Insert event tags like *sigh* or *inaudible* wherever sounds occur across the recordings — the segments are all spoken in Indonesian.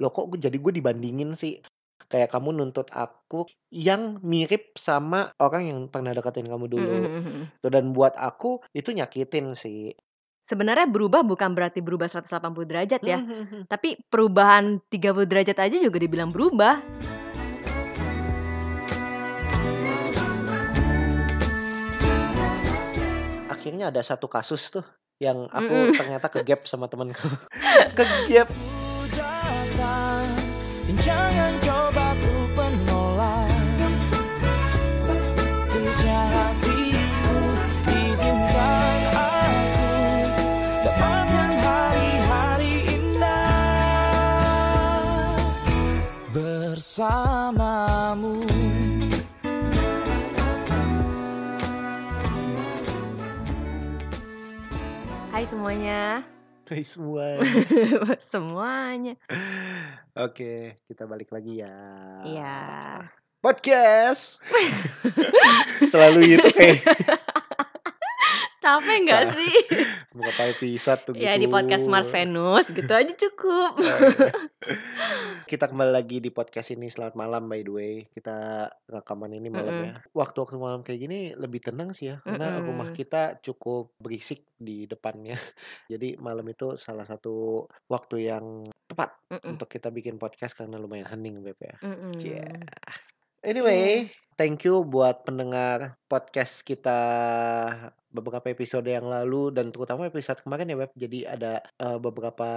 loh kok gue jadi gue dibandingin sih? Kayak kamu nuntut aku yang mirip sama orang yang pernah deketin kamu Mhm dulu. mhm mhm. Tuh, dan buat aku itu nyakitin sih. Sebenarnya berubah bukan berarti berubah 180 derajat ya. Mhm mhm. Tapi perubahan 30 derajat aja juga dibilang berubah. Akhirnya ada satu kasus tuh yang aku Mhm. ternyata ke-gap *laughs* sama temenku. *laughs* Ke-gap. Jangan coba ku menolak Tulusnya hatiku izinkan aku dapatkan hari-hari indah bersamamu Hai semuanya. Hai semua. *laughs* Semuanya. Oke, kita balik lagi ya. Iya. Podcast. *laughs* Selalu gitu kayak *laughs* Capek nggak sih? *laughs* berapa episode tuh ya di gitu. podcast Mars Venus gitu aja cukup. Oh, iya. *laughs* Kita kembali lagi di podcast ini selamat malam by the way. Kita rekaman ini malam Mm-mm. ya. Waktu-waktu malam kayak gini lebih tenang sih ya karena Mm-mm. rumah kita cukup berisik di depannya. *laughs* Jadi malam itu salah satu waktu yang tepat Mm-mm. untuk kita bikin podcast karena lumayan hening Beb ya. Mm-mm. Yeah. Anyway, thank you buat pendengar podcast kita beberapa episode yang lalu dan terutama episode kemarin ya Beb. Jadi ada eh, beberapa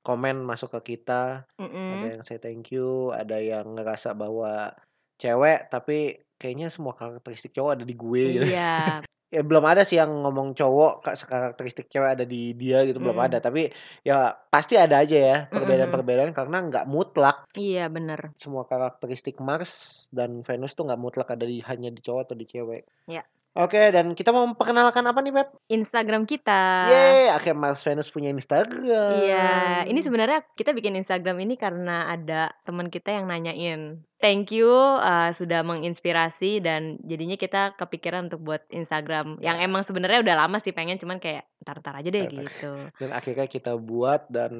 komen masuk ke kita. Ada Mm-mm. yang saya thank you, ada yang ngerasa bahwa cewek tapi kayaknya semua karakteristik cowok ada di gue gitu. Iya. Ya belum ada sih yang ngomong cowok kak karakteristik cewek ada di dia gitu belum Mm-mm. ada. Tapi ya pasti ada aja ya Mm-mm. perbedaan-perbedaan karena nggak mutlak Iya bener. semua karakteristik Mars dan Venus tuh nggak mutlak ada di hanya di cowok atau di cewek. Ya. Oke, dan kita mau memperkenalkan apa nih, Beb? Instagram kita. Yeay, akhirnya Mars Venus punya Instagram. Iya, ini sebenarnya kita bikin Instagram ini karena ada teman kita yang nanyain. Thank you uh, sudah menginspirasi dan jadinya kita kepikiran untuk buat Instagram yang Ya. emang sebenarnya udah lama sih pengen cuman kayak ntar-ntar aja deh gitu. Dan akhirnya kita buat dan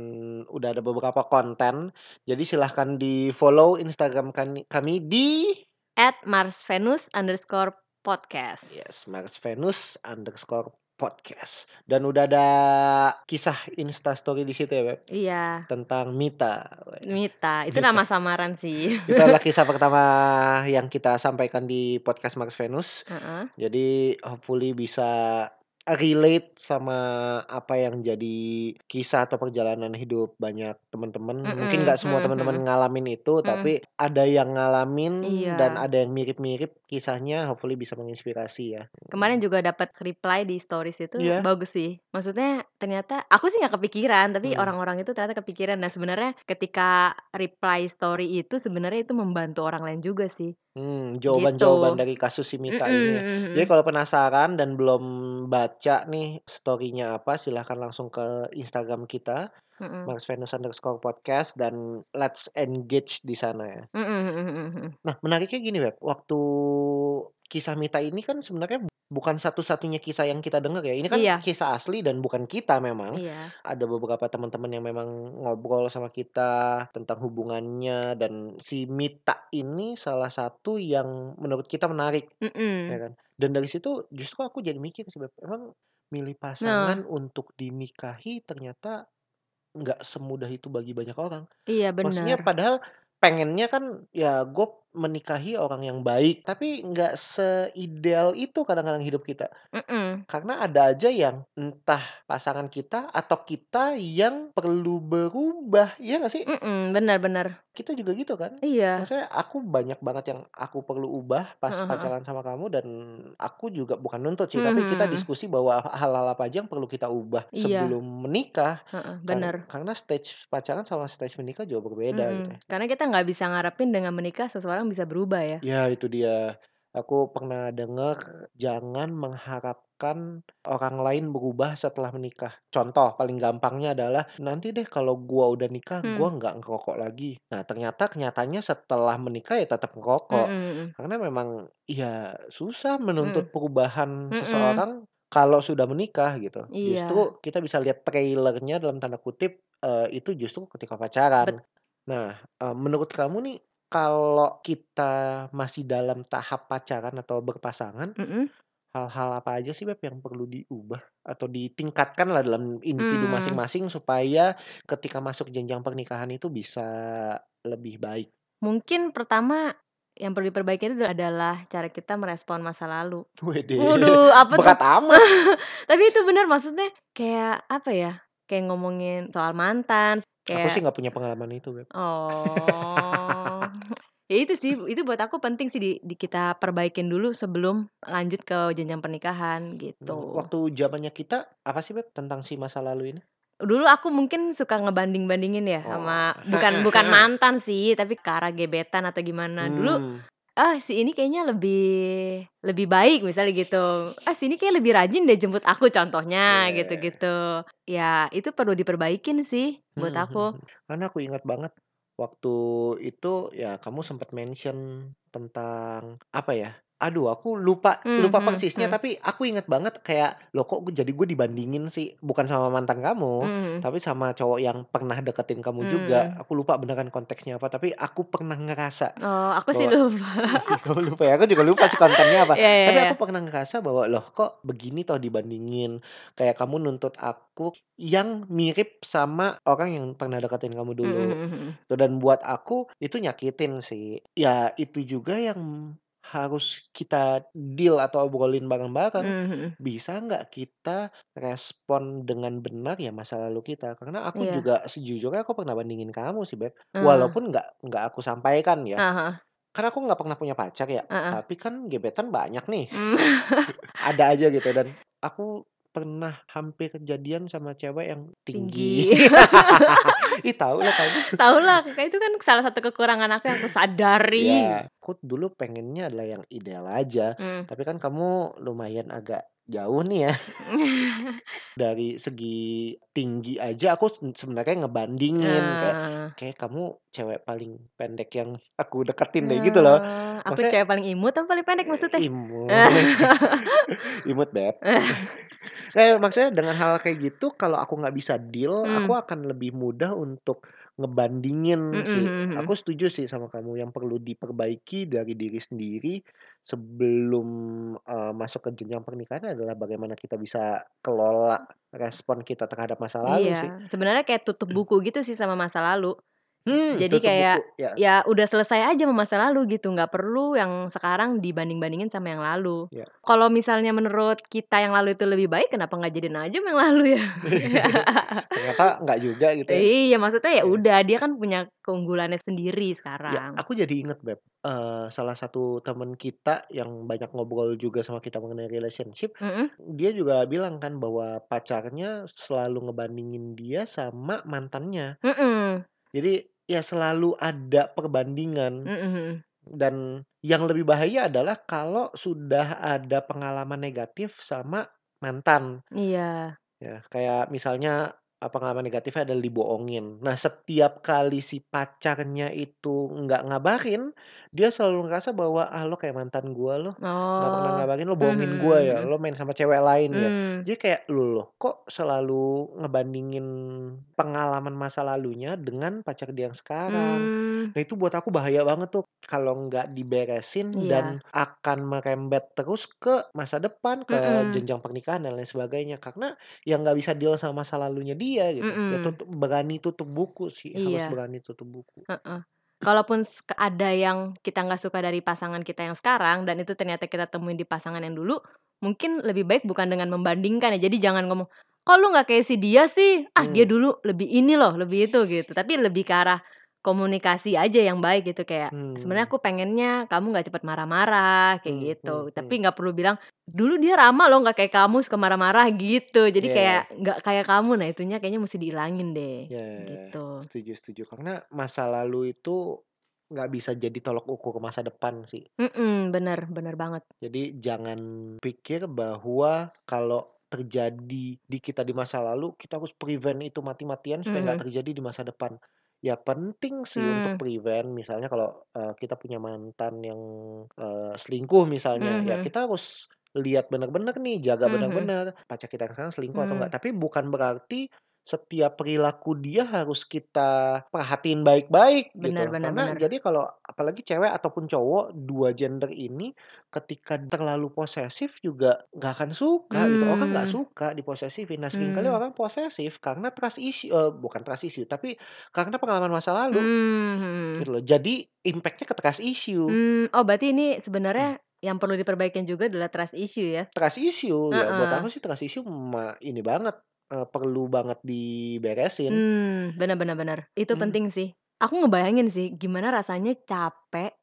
udah ada beberapa konten. Jadi silahkan di follow Instagram kami, di At Mars Venus underscore podcast. yes Mars Venus underscore podcast. Dan udah ada kisah Instastory di situ ya, Beb? Iya, Tentang Mita. Mita. Itu Mita. nama samaran sih. Itu adalah *laughs* kisah pertama yang kita sampaikan di podcast Mars Venus. Heeh. Jadi hopefully bisa relate sama apa yang jadi kisah atau perjalanan hidup banyak teman-teman. Mungkin Mm-mm, nggak semua mm-mm, teman-teman mm-mm. ngalamin itu, Mm-mm. tapi ada yang ngalamin Iya. dan ada yang mirip-mirip kisahnya. Hopefully bisa menginspirasi ya. Kemarin juga dapat reply di stories itu Iya. bagus sih. Maksudnya ternyata aku sih nggak kepikiran, tapi Hmm. orang-orang itu ternyata kepikiran. Nah sebenarnya ketika reply story itu sebenarnya itu membantu orang lain juga sih. Hmm, Gitu. jawaban-jawaban dari kasus si Mita Mm-mm, ini ya. Jadi kalau penasaran dan belum baca nih story-nya apa, silahkan langsung ke Instagram kita, Mm-mm. Mars Venus underscore podcast dan let's engage di sana ya. Mm-mm. Nah, menariknya gini, Web. Waktu kisah Mita ini kan sebenarnya bukan satu-satunya kisah yang kita dengar ya. Ini kan Iya. kisah asli dan bukan kita memang. Iya. Ada beberapa teman-teman yang memang ngobrol sama kita tentang hubungannya dan si Mita ini salah satu yang menurut kita menarik, ya kan. Dan dari situ justru aku jadi mikir sih, emang milih Nah. pasangan untuk dinikahi ternyata nggak semudah itu bagi banyak orang. Iya Maksudnya benar. padahal pengennya kan ya gue menikahi orang yang baik, tapi nggak seideal itu kadang-kadang hidup kita. Mm-mm. Karena ada aja yang entah pasangan kita atau kita yang perlu berubah, iya nggak sih? Benar-benar. Kita juga gitu kan? Iya. Maksudnya aku banyak banget yang aku perlu ubah pas heeh. pacaran sama kamu dan aku juga bukan nuntut sih, tapi kita diskusi bahwa hal-hal apa aja yang perlu kita ubah Iya. sebelum menikah. Kar- benar. karena stage pacaran sama stage menikah jauh berbeda gitu. Mm-mm. Karena kita nggak bisa ngarepin dengan menikah seseorang bisa berubah ya. Ya itu dia. Aku pernah dengar jangan mengharapkan orang lain berubah setelah menikah. Contoh paling gampangnya adalah nanti deh kalau gua udah nikah gua Hmm. nggak ngerokok lagi. Nah ternyata kenyataannya setelah menikah ya tetap ngerokok. Mm-mm, mm-mm. Karena memang ya susah Mm. menuntut perubahan Mm-mm. seseorang kalau sudah menikah gitu. Iya. Justru kita bisa lihat trailernya dalam tanda kutip eh, itu justru ketika pacaran. Nah, eee, menurut kamu nih, kalau kita masih dalam tahap pacaran atau berpasangan, Mhm. hal-hal apa aja sih, Beb, yang perlu diubah atau ditingkatkanlah dalam individu Mmm. masing-masing supaya ketika masuk jenjang pernikahan itu bisa lebih baik? Mungkin pertama yang perlu diperbaiki itu adalah cara kita merespon masa lalu. Widih, Waduh, apa tuh? berat amat. *laughs* Tapi itu bener, maksudnya kayak apa ya, kayak ngomongin soal mantan, Aku sih kayak nggak punya pengalaman itu, Beb. Oh. Ya itu sih, itu buat aku penting sih di di kita perbaikin dulu sebelum lanjut ke jenjang pernikahan, gitu. waktu zamannya kita, apa sih, Beb, tentang si masa lalu ini? Dulu aku mungkin suka ngebanding-bandingin ya sama Oh. *laughs* bukan bukan mantan sih, tapi ke arah gebetan atau gimana. Dulu, Mmm. "Ah, si ini kayaknya lebih lebih baik," misalnya gitu. "Ah, si ini kayaknya lebih rajin deh jemput aku," contohnya Iya. gitu-gitu. Ya itu perlu diperbaikin sih buat Mhm aku. mhm. Karena aku ingat banget waktu itu ya kamu sempat mention tentang apa ya, aduh aku lupa Mmm, lupa mhm persisnya mhm. tapi aku ingat banget kayak, "Loh kok jadi gue dibandingin sih?" Bukan sama mantan kamu, Mmm. tapi sama cowok yang pernah deketin kamu juga. Mmm. Aku lupa beneran konteksnya apa, tapi aku pernah ngerasa Oh, aku sih lupa. *laughs* kamu lupa ya, aku juga lupa sih kontennya apa. *laughs* Iya iya Tapi iya. aku pernah ngerasa bahwa, "Loh kok begini toh dibandingin?" Kayak kamu nuntut aku yang mirip sama orang yang pernah deketin kamu Mhm dulu. mhm mhm. Tuh dan buat aku itu nyakitin sih. Ya itu juga yang harus kita deal atau obrolin bareng-bareng. Mmm, mhm. Bisa nggak kita respon dengan benar ya masa lalu kita? Karena aku Iya. juga sejujurnya aku pernah bandingin kamu sih, Beb. Eee. Walaupun nggak nggak aku sampaikan ya. Heeh heeh. Kan aku nggak pernah punya pacar ya, Heeh. tapi kan gebetan banyak nih. Mmm. *laughs* Ada aja gitu dan aku pernah hampir kejadian sama cewek yang tinggi. Tinggi. *laughs* Ih, tahu lah kamu. Tahu lah, itu kan salah satu kekurangan aku yang aku sadari. Ya, aku dulu pengennya adalah yang ideal aja, Mmm. tapi kan kamu lumayan agak jauh nih ya. *laughs* Dari segi tinggi aja aku sebenarnya ngebandingin kayak, Eee. "Kayaknya kamu cewek paling pendek yang aku deketin deh," gitu loh. Oh, aku Maksudnya cewek paling imut apa paling pendek maksudnya? *laughs* imut. *laughs* Imut, Beb. Kayak maksudnya dengan hal kayak gitu kalau aku nggak bisa deal, aku Mmm. akan lebih mudah untuk ngebandingin Mhm sih. mhm mhm. Aku setuju sih sama kamu, yang perlu diperbaiki dari diri sendiri sebelum, eee, masuk ke jenjang pernikahan adalah bagaimana kita bisa kelola respon kita terhadap masa lalu sih. Iya, sebenarnya kayak tutup buku gitu sih sama masa lalu. Hmm, Jadi tutup buku, kayak, ya. ya udah selesai aja sama masa lalu gitu, nggak perlu yang sekarang dibanding-bandingin sama yang lalu. Ya. Kalau misalnya menurut kita yang lalu itu lebih baik, kenapa nggak jadiin aja yang lalu ya? *laughs* Ternyata nggak juga gitu ya. Iya, maksudnya ya Iya. udah, dia kan punya keunggulannya sendiri Ya, sekarang. aku jadi inget, Beb, eee, salah satu temen kita yang banyak ngobrol juga sama kita mengenai relationship, Mhm. dia juga bilang kan bahwa pacarnya selalu ngebandingin dia sama mantannya. Mhm. Jadi ya selalu ada perbandingan Mhm mhm. dan yang lebih bahaya adalah kalau sudah ada pengalaman negatif sama mantan. Iya. Ya, kayak misalnya, pengalaman negatifnya adalah dibohongin. Nah, setiap kali si pacarnya itu nggak ngabarin, dia selalu ngerasa bahwa, "Ah, lo kayak mantan gua loh, nggak pernah Oh. ngabarin, lo bohongin gua mhm ya, mhm. lo main sama cewek lain ya." Mmm. Jadi kayak, "Loh loh, kok selalu ngebandingin pengalaman masa lalunya dengan pacar dia yang sekarang?" Mmm. Nah, itu buat aku bahaya banget tuh kalau nggak diberesin Iya. dan akan merembet terus ke masa depan, ke Mhm. jenjang pernikahan dan lain sebagainya. Karena ya nggak bisa deal sama masa lalunya dia gitu. Ya Mhm. tutup berani tutup buku sih, harus Iya. berani tutup buku. Heeh. Kalaupun s ada yang kita nggak suka dari pasangan kita yang sekarang dan itu ternyata kita temuin di pasangan yang dulu, mungkin lebih baik bukan dengan membandingkan ya. Jadi jangan ngomong, "Kok lu nggak kayak si dia sih? Ah, dia Mmm. dulu lebih ini loh, lebih itu," gitu. Tapi lebih ke arah komunikasi aja yang baik gitu, kayak, "Sebenarnya Mmm. aku pengennya kamu nggak cepet marah-marah," kayak Mmm gitu. mmm Tapi mmm. nggak perlu bilang, "Dulu dia ramah loh, nggak kayak kamu suka marah-marah," gitu. Jadi Iya. kayak nggak kayak kamu, nah itunya kayaknya mesti dihilangin deh, Ya, gitu. setuju setuju. Karena masa lalu itu nggak bisa jadi tolok ukur masa depan sih. Mhm, bener bener banget. Jadi jangan pikir bahwa kalau terjadi di kita di masa lalu, kita harus prevent itu mati-matian supaya nggak mhm. terjadi di masa depan. Ya penting sih untuk Mmm. prevent, misalnya kalau, eee, kita punya mantan yang, eee, selingkuh misalnya, Mhm ya mhm. kita harus lihat bener-bener nih, jaga Mhm. bener-bener pacar kita yang sekarang selingkuh atau Mmm. enggak. Tapi bukan berarti setiap perilaku dia harus kita perhatiin baik-baik gitu. Benar Karena benar. jadi kalau apalagi cewek ataupun cowok, dua gender ini ketika terlalu posesif juga nggak akan suka gitu. Orang nggak Mmm. suka diposesifin. Nah, sering kali Mmm. orang posesif karena trust issue eee, bukan trust issue, tapi karena pengalaman masa lalu. Mhm. Gitu loh. Jadi impact-nya ke trust issue. Mmm, oh berarti ini Hmm. sebenarnya yang perlu diperbaikin juga adalah trust issue ya? Trust issue, ya buat aku sih trust issue ini banget, eee, perlu banget diberesin. Mmm, benar benar benar. Itu Mmm. penting sih. Aku ngebayangin sih gimana rasanya capek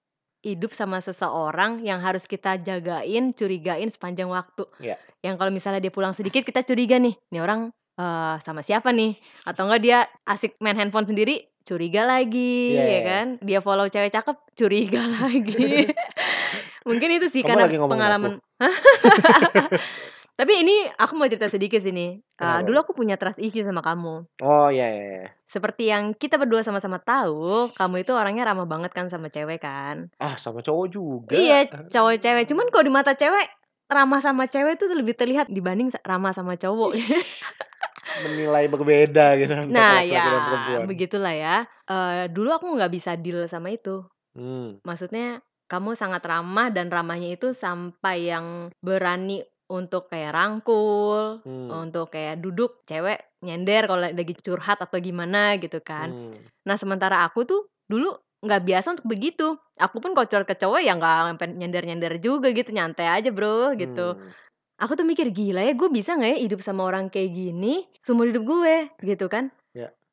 hidup sama seseorang yang harus kita jagain, curigain sepanjang waktu. Iya. Yang kalau misalnya dia pulang sedikit kita curiga nih, "Nih orang, eee, sama siapa nih?" Atau enggak dia asik main handphone sendiri, curiga lagi, Iya iya ya iya. kan. Dia follow cewek cakep, curiga *laughs* lagi. *laughs* Mungkin itu sih Kamu karena lagi pengalaman? *laughs* Tapi ini aku mau cerita sedikit nih. Eee, Kenapa? dulu aku punya trust issue sama kamu. Oh, iya iya iya. Seperti yang kita berdua sama-sama tahu, kamu itu orangnya ramah banget kan sama cewek kan. Ah, sama cowok juga. Iya, *laughs* cowok cewek. Cuman kalau di mata cewek, ramah sama cewek itu lebih terlihat dibanding ramah sama cowok. *laughs* Menilai berbeda gitu Nah, ya begitulah ya. Eee, dulu aku nggak bisa deal sama itu. Mmm. Maksudnya kamu sangat ramah dan ramahnya itu sampai yang berani untuk kayak rangkul, Mmm. untuk kayak duduk cewek nyender kalau lagi curhat atau gimana gitu kan. Mmm. Nah, sementara aku tuh dulu nggak biasa untuk begitu. Aku pun kalau curhat ke cowok ya nggak nyender-nyender juga gitu, nyantai aja, Bro, gitu. Mmm. Aku tuh mikir, "Gila ya, gue bisa nggak ya hidup sama orang kayak gini seumur hidup gue?" Gitu kan.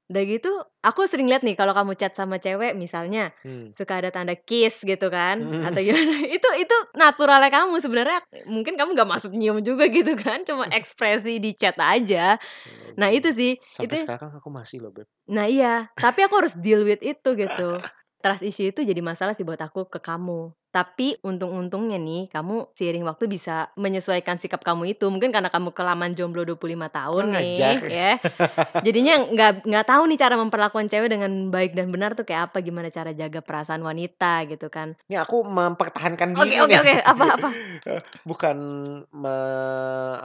Udah gitu, aku sering lihat nih kalau kamu chat sama cewek misalnya, Mmm. suka ada tanda kiss gitu kan, Mhm. atau gimana, *laughs* itu itu naturalnya kamu sebenarnya mungkin kamu nggak maksud nyium juga *laughs* gitu kan, cuma *laughs* ekspresi di chat aja. Nah, itu sih, itu Sampai sekarang aku masih loh, Beb. Nah, iya, tapi aku harus deal with itu gitu. Trust issue itu jadi masalah sih buat aku ke kamu. Tapi untung-untungnya nih, kamu seiring waktu bisa menyesuaikan sikap kamu itu. Mungkin karena kamu kelamaan jomblo 25 tahun Kurang nih, ya. Jadinya nggak nggak tahu nih cara memperlakukan cewek dengan baik dan benar tuh kayak apa, gimana cara jaga perasaan wanita gitu kan. Nih aku mempertahankan Oke diri oke nih. oke, apa apa? *laughs* Bukan me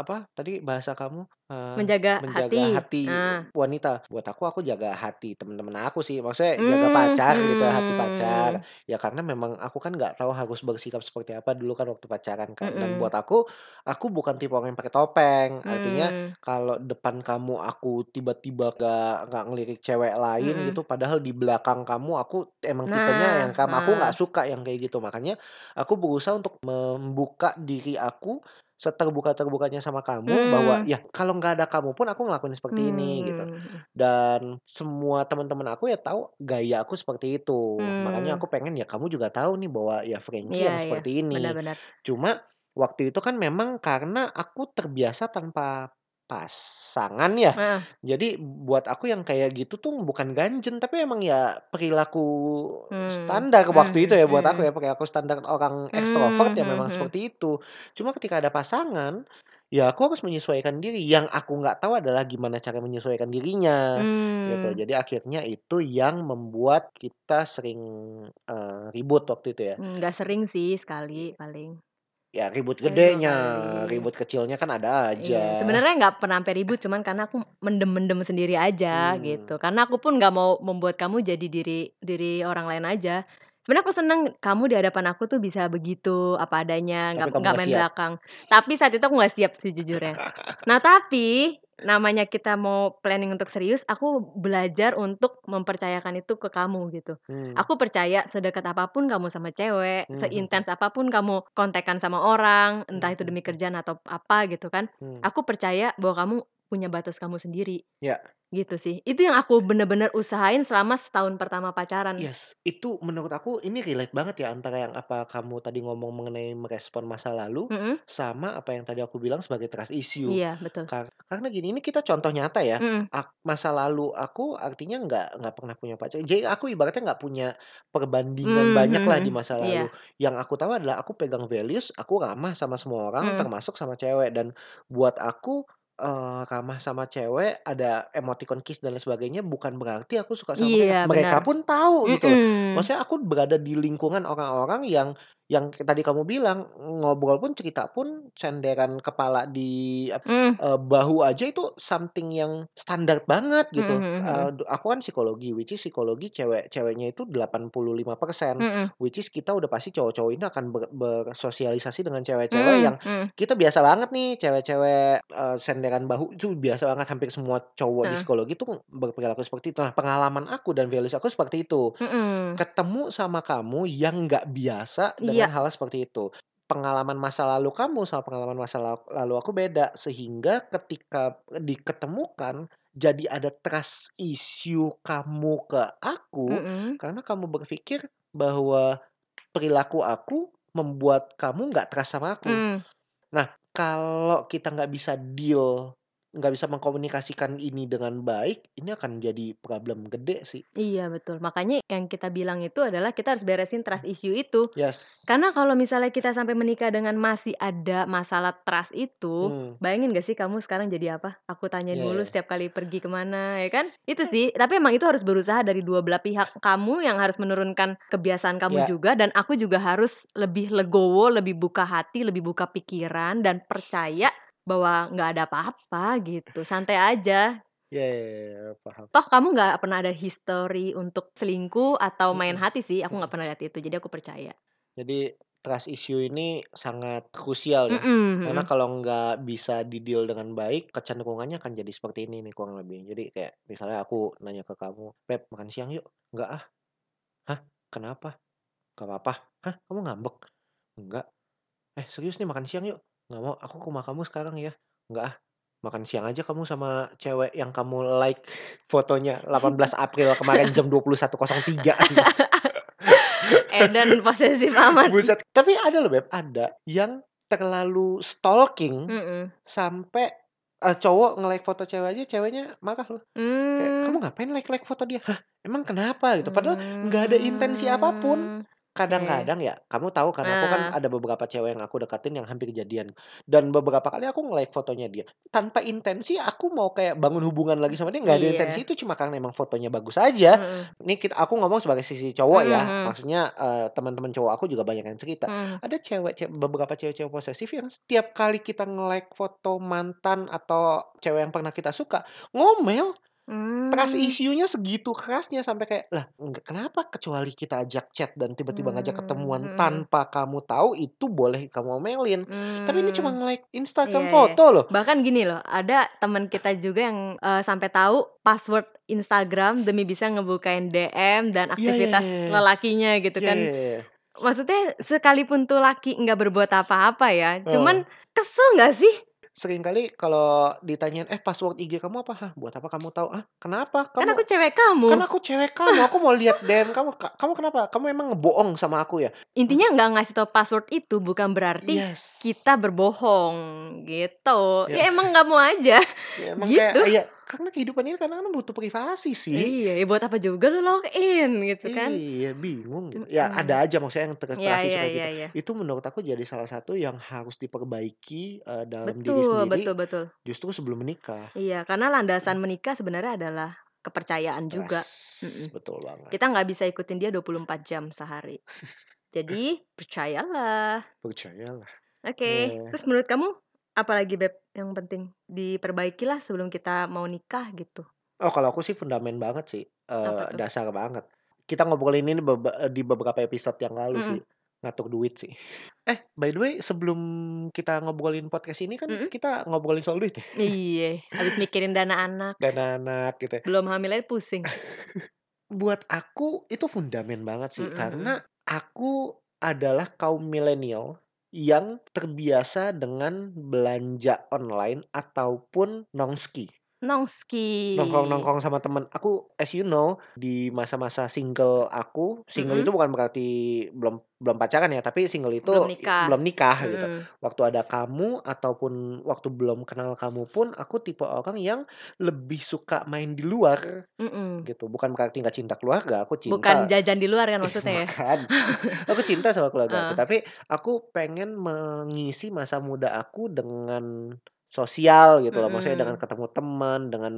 apa tadi bahasa kamu, eee, Menjaga menjaga hati. hati Nah. wanita. Buat aku, aku jaga hati temen-temen aku sih. Maksudnya jaga Mmm, pacar gitu, hati pacar. mhm. Ya karena memang aku kan nggak tahu harus bersikap seperti apa dulu kan waktu pacaran kan. Dan Mhm. buat aku, aku bukan tipe orang yang pakai topeng. Artinya Mmm. kalau depan kamu aku tiba-tiba nggak nggak ngelirik cewek lain Mhm. gitu, padahal di belakang kamu aku emang tipenya yang Nah, kam aku nggak heeh. suka yang kayak gitu. Makanya aku berusaha untuk membuka diri aku seterbuka-terbukanya sama kamu bahwa Mmm. ya kalau nggak ada kamu pun aku ngelakuin seperti ini gitu. Mmm, mhm. Dan semua teman-teman aku ya tahu gaya aku seperti itu. Makanya Mmm. aku pengen ya kamu juga tahu nih bahwa ya Frankie Iya yang iya, seperti benar ini. benar. Cuma waktu itu kan memang karena aku terbiasa tanpa pasangan ya. Heeh. Jadi buat aku yang kayak gitu tuh bukan ganjen, tapi emang ya perilaku Mmm, standar waktu itu mhm ya buat aku mhm. ya, perilaku standar orang ekstrovert Mmm, ya memang mhm. seperti itu. Cuma ketika ada pasangan, ya aku harus menyesuaikan diri. Yang aku nggak tahu adalah gimana cara menyesuaikan dirinya, gitu. Mmm. Jadi akhirnya itu yang membuat kita sering, eee, ribut waktu itu ya. Nggak sering sih, sekali paling. Ya ribut Paling 2 gedenya, ribut kecilnya kan ada Iya, aja. sebenarnya nggak pernah sampai ribut, cuman karena aku mendem-mendem sendiri aja Mmm. gitu. Karena aku pun nggak mau membuat kamu jadi diri diri orang lain aja. Sebenarnya aku seneng kamu di hadapan aku tuh bisa begitu, apa adanya, nggak nggak nggak main siap. belakang. Tapi saat itu aku nggak siap sejujurnya. Nah, tapi namanya kita mau planning untuk serius, aku belajar untuk mempercayakan itu ke kamu gitu. Mmm. Aku percaya sedekat apa pun kamu sama cewek, Mmm, mhm. seintens apa pun kamu kontekan sama orang, entah itu demi mhm. kerjaan atau apa gitu kan, Mmm. aku percaya bahwa kamu punya batas kamu sendiri. Ya. Gitu sih. Itu yang aku bener-bener usahain selama setahun pertama pacaran. Yes, itu menurut aku ini relate banget ya antara yang apa kamu tadi ngomong mengenai merespon masa lalu, Mhm. sama apa yang tadi aku bilang sebagai trust issue. Iya, betul. Kar karena gini, ini kita contoh nyata ya. Mhm. Ak masa lalu aku artinya nggak nggak pernah punya pacar. Jadi aku ibaratnya nggak punya perbandingan Mmm, banyak lah mhm di masa Iya. lalu. Yang aku tahu adalah aku pegang values, aku ramah sama semua orang, Mhm. termasuk sama cewek. Dan buat aku, eee, ramah sama cewek, ada emoticon kiss dan lain sebagainya, bukan berarti aku suka sama mereka. Iya, Mereka benar. pun tahu gitu loh. Maksudnya aku berada di lingkungan orang-orang yang yang tadi kamu bilang, ngobrol pun, cerita pun, senderan kepala di Mmm. eee, bahu aja itu something yang standar banget Mhm gitu. Eee, mhm. du aku kan psikologi, which is psikologi cewek ceweknya itu 85%, Mhm. which is kita udah pasti cowok-cowok ini akan ber bersosialisasi dengan cewek-cewek Mmm, yang kita biasa banget nih cewek-cewek, eee, senderan bahu itu biasa banget, hampir semua cowok di Heeh. psikologi tuh berperilaku seperti itu. Nah, pengalaman aku dan values aku seperti itu. Mhm. Ketemu sama kamu yang nggak biasa dengan Iya. hal seperti itu. Pengalaman masa lalu kamu sama pengalaman masa la lalu aku beda, sehingga ketika diketemukan, jadi ada trust issue kamu ke aku, Mhm. karena kamu berpikir bahwa perilaku aku membuat kamu nggak trust sama aku. Mmm. Nah, kalau kita nggak bisa deal, nggak bisa mengkomunikasikan ini dengan baik, ini akan jadi problem gede sih. Iya, betul. Makanya yang kita bilang itu adalah kita harus beresin trust issue itu. Yes. Karena kalau misalnya kita sampai menikah dengan masih ada masalah trust itu, Mmm. bayangin nggak sih kamu sekarang jadi apa? Aku tanyain Iya mulu iya. setiap kali pergi ke mana, ya kan? Itu sih, tapi emang itu harus berusaha dari dua belah pihak. Kamu yang harus menurunkan kebiasaan kamu Iya. juga, dan aku juga harus lebih legowo, lebih buka hati, lebih buka pikiran, dan percaya bahwa nggak ada apa-apa gitu, santai aja. Iya iya iya iya, paham. Toh kamu nggak pernah ada history untuk selingkuh atau main Mhm, hati sih, aku nggak pernah lihat itu, jadi aku percaya. Jadi trust issue ini sangat krusial ya, Mhm karena mhm. kalau nggak bisa di-deal dengan baik, kecenderungannya akan jadi seperti ini nih kurang lebih. Jadi kayak misalnya aku nanya ke kamu, "Beb, makan siang yuk." "Nggak ah." "Hah? Kenapa?" "Nggak apa-apa." "Hah? Kamu ngambek?" "Enggak." "Eh, serius nih makan siang yuk." "Nggak mau, aku ke rumah kamu sekarang ya." "Nggak ah." "Makan siang aja kamu sama cewek yang kamu like *laughs* fotonya 18 April kemarin jam 21.03." *laughs* Edan posesif *laughs* amat. Buset. Tapi ada loh Beb, ada yang terlalu stalking Mhm. sampai, eee, cowok nge-like foto cewek aja, ceweknya marah loh. Kayak, "Kamu Mmm. ngapain like-like foto dia?" "Hah? Emang kenapa?" Gitu. Padahal nggak ada intensi apa pun. Kadang-kadang ya, kamu tahu kan aku kan Nah. ada beberapa cewek yang aku deketin yang hampir jadian. Dan beberapa kali aku nge-like fotonya dia. Tanpa intensi aku mau kayak bangun hubungan lagi sama dia, nggak ada intensi, Iya. itu cuma karena emang fotonya bagus aja. Mhm. Ini kit aku ngomong sebagai sisi cowok ya, mhm. maksudnya, eee, teman-teman cowok aku juga banyak yang cerita. Mhm. Ada cewek ce beberapa cewek-cewek posesif yang setiap kali kita nge-like foto mantan atau cewek yang pernah kita suka, ngomel. Trust Mmm. issue-nya segitu kerasnya sampai kayak, "Lah, enggak kenapa kecuali kita ajak chat dan tiba-tiba ngajak Mmm, ketemuan mhm. tanpa kamu tahu, itu boleh kamu omelin. Tapi ini cuma Mmm. nge-like Instagram iya. foto loh." Bahkan gini loh, ada temen kita juga yang, eee, sampai tahu password Instagram demi bisa ngebukain DM dan Iya iya aktivitas iya iya. lelakinya gitu Iya kan. iya iya. Maksudnya sekalipun tuh laki nggak berbuat apa-apa ya, Heeh. cuman kesel nggak sih? Seringkali kalau ditanyain, "Eh, password IG kamu apa?" "Hah, buat apa kamu tahu?" "Hah, kenapa? Kan Kamu" aku cewek "Kan kamu. aku cewek kamu, aku mau lihat DM kamu. Ka kamu kenapa? Kamu emang ngebohong sama aku ya?" Intinya nggak ngasih tahu password itu bukan berarti Yes. kita berbohong, gitu. Ya. Ya emang nggak mau aja, Ya *laughs* emang kayak gitu. Karena kehidupan ini kadang-kadang butuh privasi sih. Iya, ya buat apa juga lu login gitu kan. Iya, bingung gitu. Ya Mhm. ada aja maksudnya yang Iya terus-terusan iya kayak iya gitu. iya. Itu menurut aku jadi salah satu yang harus diperbaiki, eee, dalam diri Betul sendiri, betul betul. justru sebelum menikah. Iya, karena landasan menikah sebenarnya adalah kepercayaan juga. Betul banget. Kita nggak bisa ikutin dia 24 jam sehari. *laughs* Jadi, percayalah. Percayalah. Oke, Iya. terus menurut kamu apalagi Beb yang penting diperbaikilah sebelum kita mau nikah gitu? Oh, kalau aku sih fundamen banget sih, tuh? dasar banget. Kita ngobrolin ini eee, di beberapa episode yang lalu sih, Mhm. ngatur duit sih. Eh, by the way sebelum kita ngobrolin podcast ini kan Mhm. kita ngobrolin soal duit ya? Iya, habis mikirin dana anak. Dana anak gitu ya. Belum hamil aja pusing. *laughs* Buat aku itu fundamen banget sih, Mhm karena mhm. aku adalah kaum milenial yang terbiasa dengan belanja online ataupun nongski. Nongski. Nongkrong-nongkrong sama temen. Aku as you know, di masa-masa single aku, single itu Mhm. bukan berarti belum belum pacaran ya, tapi single itu Belum nikah. belum nikah gitu. Mhm. Waktu ada kamu ataupun waktu belum kenal kamu pun, aku tipe orang yang lebih suka main di luar, Mhm. gitu. Bukan berarti nggak cinta keluarga, aku Bukan cinta jajan di luar kan maksudnya ya? *laughs* bukan. Aku cinta sama keluarga aku, Heeh. *laughs* tapi aku pengen mengisi masa muda aku dengan sosial gitu loh, maksudnya dengan ketemu teman, dengan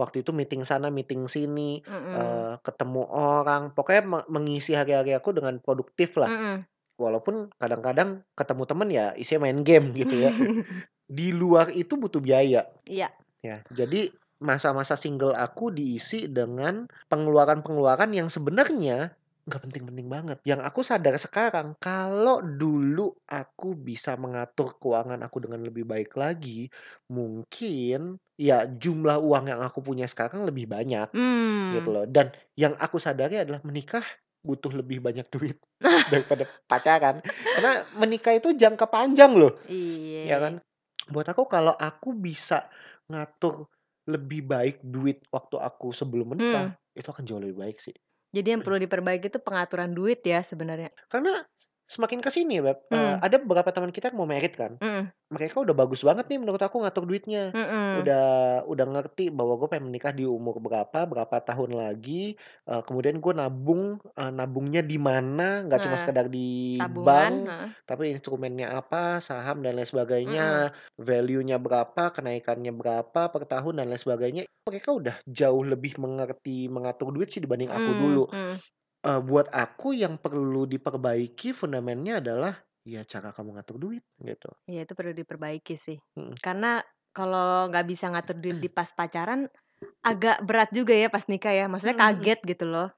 waktu itu meeting sana, meeting sini, Mhm. eee, ketemu orang, pokoknya me mengisi hari-hari aku dengan produktif lah. Mhm. walaupun kadang-kadang ketemu temen ya isinya main game *laughs* gitu ya. Di luar itu butuh biaya. Iya. Ya, jadi masa-masa single aku diisi dengan pengeluaran-pengeluaran yang sebenarnya nggak penting-penting banget. Yang aku sadar sekarang kalau dulu aku bisa mengatur keuangan aku dengan lebih baik lagi, mungkin ya jumlah uang yang aku punya sekarang lebih banyak gitu Mmm. loh. Dan yang aku sadari adalah menikah butuh lebih banyak *laughs* duit *laughs* daripada pacaran. Karena menikah itu jangka panjang loh, ya Iya. kan? Buat aku kalau aku bisa ngatur lebih baik duit waktu aku sebelum menikah, Mmm. itu akan jauh lebih baik sih. Jadi yang perlu diperbaiki itu pengaturan duit ya sebenarnya? Karena semakin ke sini Beb, eee, Mmm. ada beberapa teman kita yang mau married kan. Mhm. Mereka udah bagus banget nih menurut aku ngatur duitnya. Mhm. Udah udah ngerti bahwa gue pengen menikah di umur berapa, berapa tahun lagi, eee, kemudian gue nabung, eee, nabungnya di mana, nggak cuma Heeh. sekedar di Tabungan, bank, heeh. tapi instrumennya apa, saham dan lain sebagainya, value-nya berapa, kenaikannya berapa per tahun dan lain sebagainya. Mereka udah jauh lebih mengerti mengatur duit sih dibanding aku Mmm, dulu. mhm. Eee, buat aku yang perlu diperbaiki fundamennya adalah, ya cara kamu ngatur duit, gitu. Iya itu perlu diperbaiki sih. Mhm. Karena kalau nggak bisa ngatur duit di *clears throat* pas pacaran, agak berat juga ya pas nikah ya, maksudnya kaget gitu loh.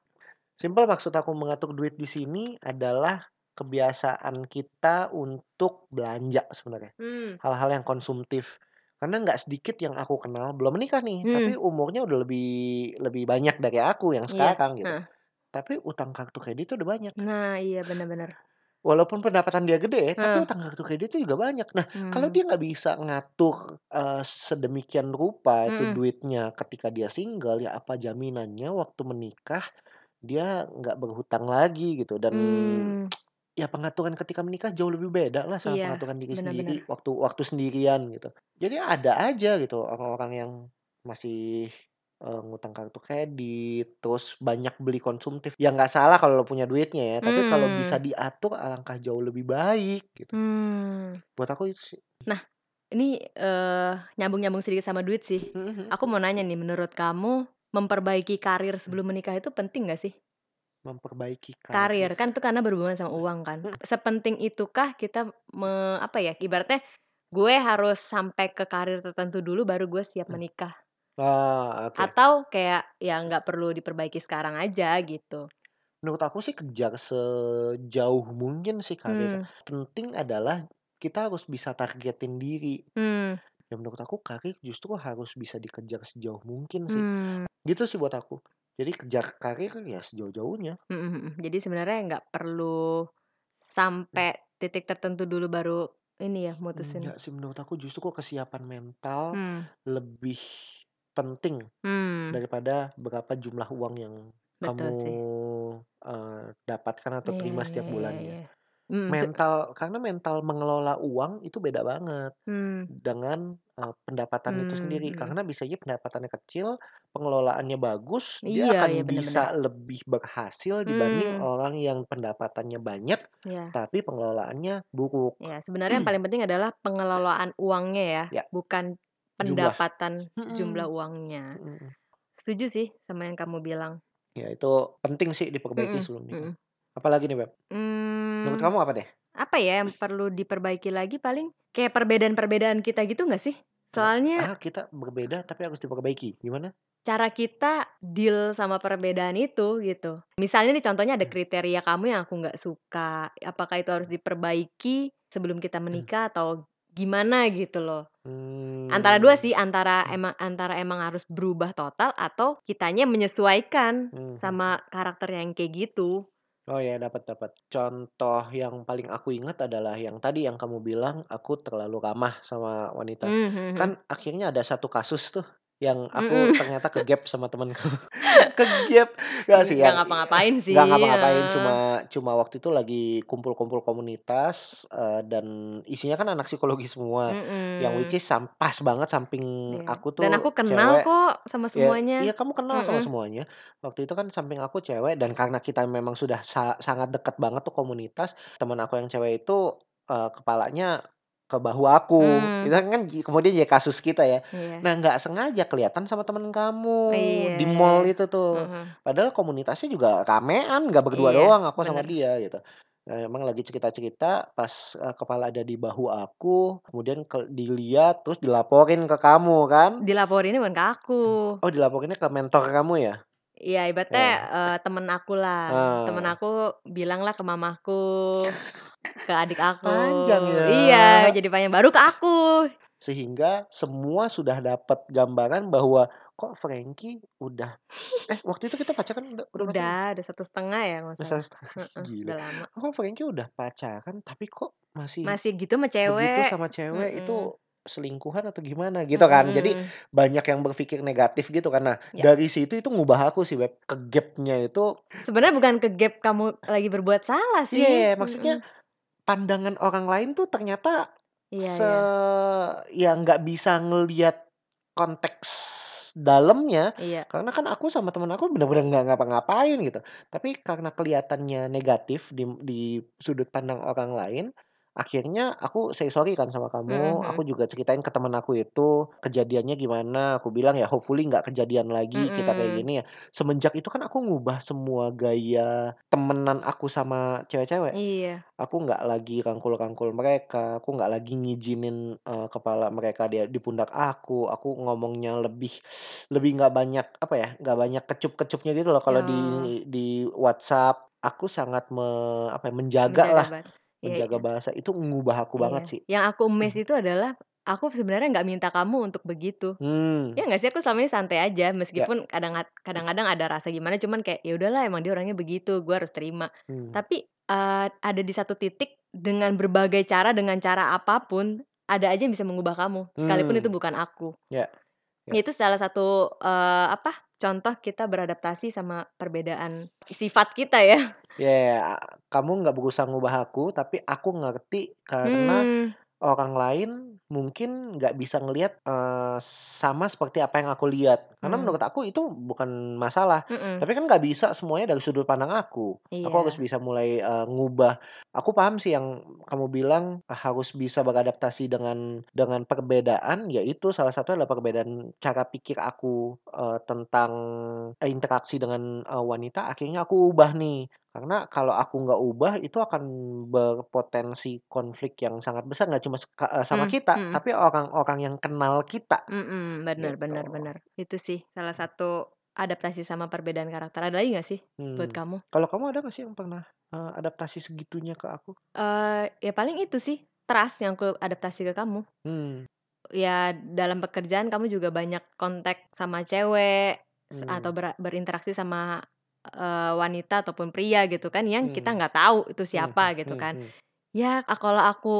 Simpel maksud aku mengatur duit di sini adalah kebiasaan kita untuk belanja sebenarnya. Mmm. Hal-hal yang konsumtif. Karena nggak sedikit yang aku kenal belum menikah nih, tapi Mmm. umurnya udah lebih lebih banyak dari aku yang Iya, sekarang gitu. heeh. Tapi utang kartu kredit udah banyak. Nah iya, bener. Walaupun pendapatan dia gede, tapi Heeh. utang kartu kreditnya juga banyak. Nah, kalau Mmm. dia nggak bisa ngatur, eee, sedemikian rupa itu Mhm. duitnya ketika dia single, ya apa jaminannya waktu menikah dia nggak berhutang lagi gitu dan Mmm. ya pengaturan ketika menikah jauh lebih beda lah sama Iya, pengaturan diri bener sendiri bener. waktu waktu sendirian gitu. Jadi ada aja gitu orang-orang yang masih, eee, ngutang kartu kredit, terus banyak beli konsumtif. Ya nggak salah kalau lo punya duitnya ya, tapi kalau bisa Mmm. diatur alangkah jauh lebih baik gitu. Mmm. Buat aku itu sih. Nah, ini, eee, nyambung-nyambung sedikit sama duit sih. Mhm mhm. Aku mau nanya nih, menurut kamu memperbaiki karir sebelum menikah itu penting nggak sih? Memperbaiki Karir, karir. kan itu karena berhubungan sama uang kan. Mhm. Sepenting itukah kita me apa ya, ibaratnya gue harus sampai ke karir tertentu dulu baru gue siap menikah. Oh, oke. Atau kayak ya nggak perlu diperbaiki sekarang aja gitu. Menurut aku sih kejar sejauh mungkin sih karir. Mmm. Penting adalah kita harus bisa targetin diri. Mmm. Ya menurut aku karir justru harus bisa dikejar sejauh mungkin sih. Mmm. Gitu sih buat aku. Jadi kejar karir ya sejauh-jauhnya. Mhm mhm. Jadi sebenarnya nggak perlu Mmm. sampai titik tertentu dulu baru ini ya, mutusin. Enggak sih menurut aku justru kesiapan mental Mmm. lebih penting Mmm. daripada berapa jumlah uang yang kamu, Betul sih. eee, dapatkan atau Iya terima iya setiap iya bulannya. iya. Mhm, se Mental karena mental mengelola uang itu beda banget Mmm. dengan, eee, pendapatan itu sendiri. mhm. Karena bisa aja pendapatannya kecil, pengelolaannya bagus, dia Iya iya, akan bener bener. bisa lebih berhasil dibanding Mmm. orang yang pendapatannya banyak, Iya. tapi pengelolaannya buruk. Iya, sebenarnya yang paling penting adalah pengelolaan uangnya ya, Ya. bukan. Pendapatan jumlah Mhm. uangnya. Mhm. Setuju sih sama yang kamu bilang. Ya itu penting sih diperbaiki Mhm sebelum nikah. Apalagi nih Beb? Menurut Mmm. kamu apa deh? Apa ya yang perlu diperbaiki lagi paling kayak perbedaan-perbedaan kita gitu nggak sih? Soalnya ah, kita berbeda tapi harus diperbaiki, gimana? cara kita deal sama perbedaan itu gitu. Misalnya nih contohnya ada Mmm. kriteria kamu yang aku nggak suka, apakah itu harus diperbaiki sebelum kita Mmm. menikah atau gimana gitu loh. Antara 2 Mmm. sih, antara Mmm. emang antara emang harus berubah total atau kitanya menyesuaikan mhm. sama karakter yang kayak gitu. Oh ya, dapat dapat. Contoh yang paling aku ingat adalah yang tadi yang kamu bilang, aku terlalu ramah sama wanita. Mhm mhm. Kan akhirnya ada satu kasus tuh yang aku Mhm. ternyata ke-gap sama temenku. *laughs* Ke-gap, nggak sih Nggak yang ngapa-ngapain sih, nggak ngapa-ngapain, heeh. cuma cuma waktu itu lagi kumpul-kumpul komunitas, eee, dan isinya kan anak psikologi semua, yang which is sam pas banget samping Iya, aku dan aku tuh kenal cewek kok sama ya semuanya. iya kamu kenal sama Mhm. semuanya. Waktu itu kan samping aku cewek dan karena kita memang sudah sa sangat dekat banget tuh komunitas, temen aku yang cewek itu, eee, kepalanya ke bahu aku. Itu Mmm. kan kemudian jadi kasus kita ya. Iya. Nah nggak sengaja kelihatan sama temen kamu Iya. di mall itu tuh. Heeh. Padahal komunitasnya juga ramean, nggak berdua Iya, doang aku sama bener. dia gitu. Eee, emang lagi cerita-cerita pas, eee, kepala ada di bahu aku, kemudian ke dilihat terus dilaporin ke kamu kan? Dilaporinnya bukan ke aku. Oh dilaporinnya ke mentor kamu ya? Iya ibaratnya, Ya. eee, temen akulah, temen Ah. aku bilanglah ke mamaku, *laughs* ke adik aku. Panjang ya. Iya, jadi panjang, baru ke aku. Sehingga semua sudah dapat gambaran bahwa kok Frankie udah *laughs* eh waktu itu kita pacaran udah udah? Udah, udah 1,5 ya kalau Udah nggak salah. 1,5 Heeh, gila. udah lama. Kok Frankie udah pacaran tapi kok masih Masih gitu sama cewek. sama cewek itu Mhm. selingkuhan atau gimana gitu kan. Jadi Mhm. banyak yang berpikir negatif gitu. Nah, Ya. dari situ itu ngubah aku sih Beb, ke gap-nya itu Sebenarnya bukan ke gap kamu lagi berbuat salah sih. Iya, maksudnya Mhm. Pandangan orang lain tuh ternyata Iya se iya. ya nggak bisa ngelihat konteks dalamnya. Iya. Karena kan aku sama temen aku bener-bener nggak ngapa-ngapain gitu. Tapi karena kelihatannya negatif di di sudut pandang orang lain, akhirnya aku say sorry kan sama Mhm kamu. Aku mhm. juga ceritain ke temen aku itu kejadiannya gimana. Aku bilang ya hopefully nggak kejadian lagi kita kayak Mhm. gini ya. Semenjak itu kan aku ngubah semua gaya temenan aku sama cewek-cewek. Iya. Aku nggak lagi rangkul-rangkul mereka, aku nggak lagi ngizinin, eee, kepala mereka dia di pundak aku. Aku ngomongnya lebih lebih nggak banyak apa ya, nggak banyak kecup-kecupnya gitu loh kalau di Oh. di WhatsApp. Aku sangat me apa ya, Menjaga menjagalah, banget. Iya menjaga iya. bahasa. Itu ngubah aku banget Iya. sih. Yang aku miss Mhm. itu adalah aku sebenarnya nggak minta kamu untuk begitu. Mmm. Ya nggak sih? Aku selama ini santai aja Ya. meskipun kadang kadang-kadang ada rasa gimana cuman kayak ya udahlah emang dia orangnya begitu, gue harus terima. Mmm. Tapi, eee, ada di satu titik dengan berbagai cara, dengan cara apa pun, ada aja yang bisa mengubah kamu, sekalipun itu Mmm. bukan aku. Ya. Ya. Itu salah satu, eee, apa, contoh kita beradaptasi sama perbedaan sifat kita ya. Ya ya, kamu nggak berusaha ngubah aku, tapi aku ngerti karena Mmm. orang lain mungkin nggak bisa ngelihat, eee, sama seperti apa yang aku lihat. Karena Mmm. menurut aku itu bukan masalah. Mhm. Tapi kan nggak bisa semuanya dari sudut pandang aku. Aku harus Iya. bisa mulai, eee, ngubah. Aku paham sih yang kamu bilang harus bisa beradaptasi dengan dengan perbedaan, ya itu salah satunya adalah perbedaan cara pikir aku, eee, tentang interaksi dengan, eee, wanita akhirnya aku ubah nih. Karena kalau aku nggak ubah itu akan berpotensi konflik yang sangat besar nggak cuma eee, sama Mmm, kita, mhm. tapi orang-orang yang kenal kita. Mhm, bener Gitu. bener bener. Itu sih salah satu adaptasi sama perbedaan karakter. Ada lagi nggak sih buat Mmm. kamu? Kalau kamu ada nggak sih yang pernah, eee, adaptasi segitunya ke aku? Eee, ya paling itu sih, trust yang aku adaptasi ke kamu. Mmm. Ya dalam pekerjaan kamu juga banyak kontak sama cewek, s atau ber berinteraksi sama, eee, wanita ataupun pria gitu kan yang kita Mmm. nggak tahu itu Mhm siapa gitu mhm kan. mhm. Ya kalau aku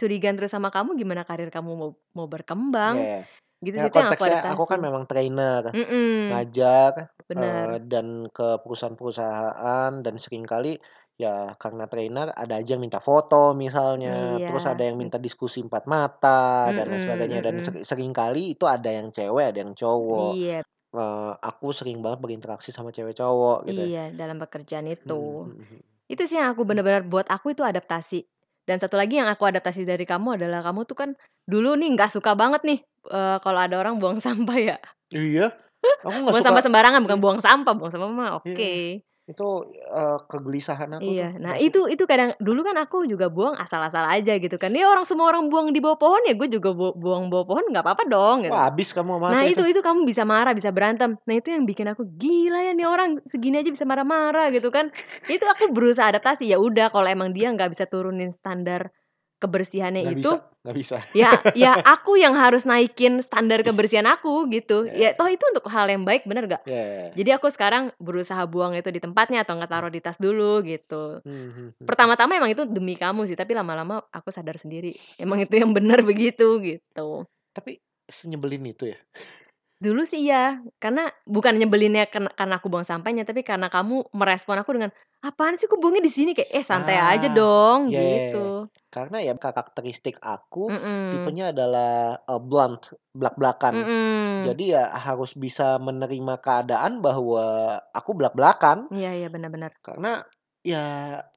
curigaan terus sama kamu gimana karir kamu mau mau berkembang. Ya. Gitu Ya sih, yang aku konteksnya aku kan memang trainer, Mhm. ngajar, eee, Bener. dan ke perusahaan-perusahaan dan sering kali ya karena trainer ada aja yang minta foto misalnya, terus ada Iya. yang minta diskusi empat mata dan lain sebagainya dan sering sering kali itu ada yang cewek, ada yang cowok. Iya. Eee, aku sering banget berinteraksi sama cewek cowok gitu ya. Iya, dalam pekerjaan itu. mhm mhm. Itu sih yang aku bener-bener buat aku itu adaptasi. Dan satu lagi yang aku adaptasi dari kamu adalah kamu tuh kan dulu nih nggak suka banget nih, eee, kalau ada orang buang *laughs* sampah ya. Iya, aku nggak Buang suka sampah sembarangan, bukan iya. buang sampah, buang sampah mah Iya. oke. Itu, eee, kegelisahan aku tuh, Iya, nah nggak su itu itu kadang dulu kan aku juga buang asal-asal aja gitu kan. Ya orang semua orang buang di bawah pohon, ya gue juga bu buang bawah pohon nggak apa-apa dong gitu Wah kan. habis kamu sama Nah aku itu itu. itu kamu bisa marah, bisa berantem. Nah itu yang bikin aku, gila ya nih orang segini aja bisa marah-marah gitu kan. Itu aku berusaha adaptasi, ya udah kalau emang dia nggak bisa turunin standar kebersihannya Nggak itu, bisa nggak bisa. ya ya *laughs* aku yang harus naikin standar kebersihan aku gitu. Ya Ya. toh itu untuk hal yang baik, bener nggak? Ya. Jadi aku sekarang berusaha buang itu di tempatnya atau nggak taruh di tas dulu gitu. Mhm. Pertama-tama emang itu demi kamu sih, tapi lama-lama aku sadar sendiri, emang itu yang bener *laughs* begitu, gitu. Tapi senyebelin itu ya? Dulu sih iya, karena bukan nyebelinnya ken karena aku buang sampahnya, tapi karena kamu merespon aku dengan, "Apaan sih kok buangnya di sini?" Kayak, "Eh santai aja Ah, dong," ya ya ya. gitu. Karena ya karakteristik aku Mhm. tipenya adalah, eee, blunt, blak-blakan. Mhm. Jadi ya harus bisa menerima keadaan bahwa aku blak-blakan. Iya iya, bener bener. Karena Ya,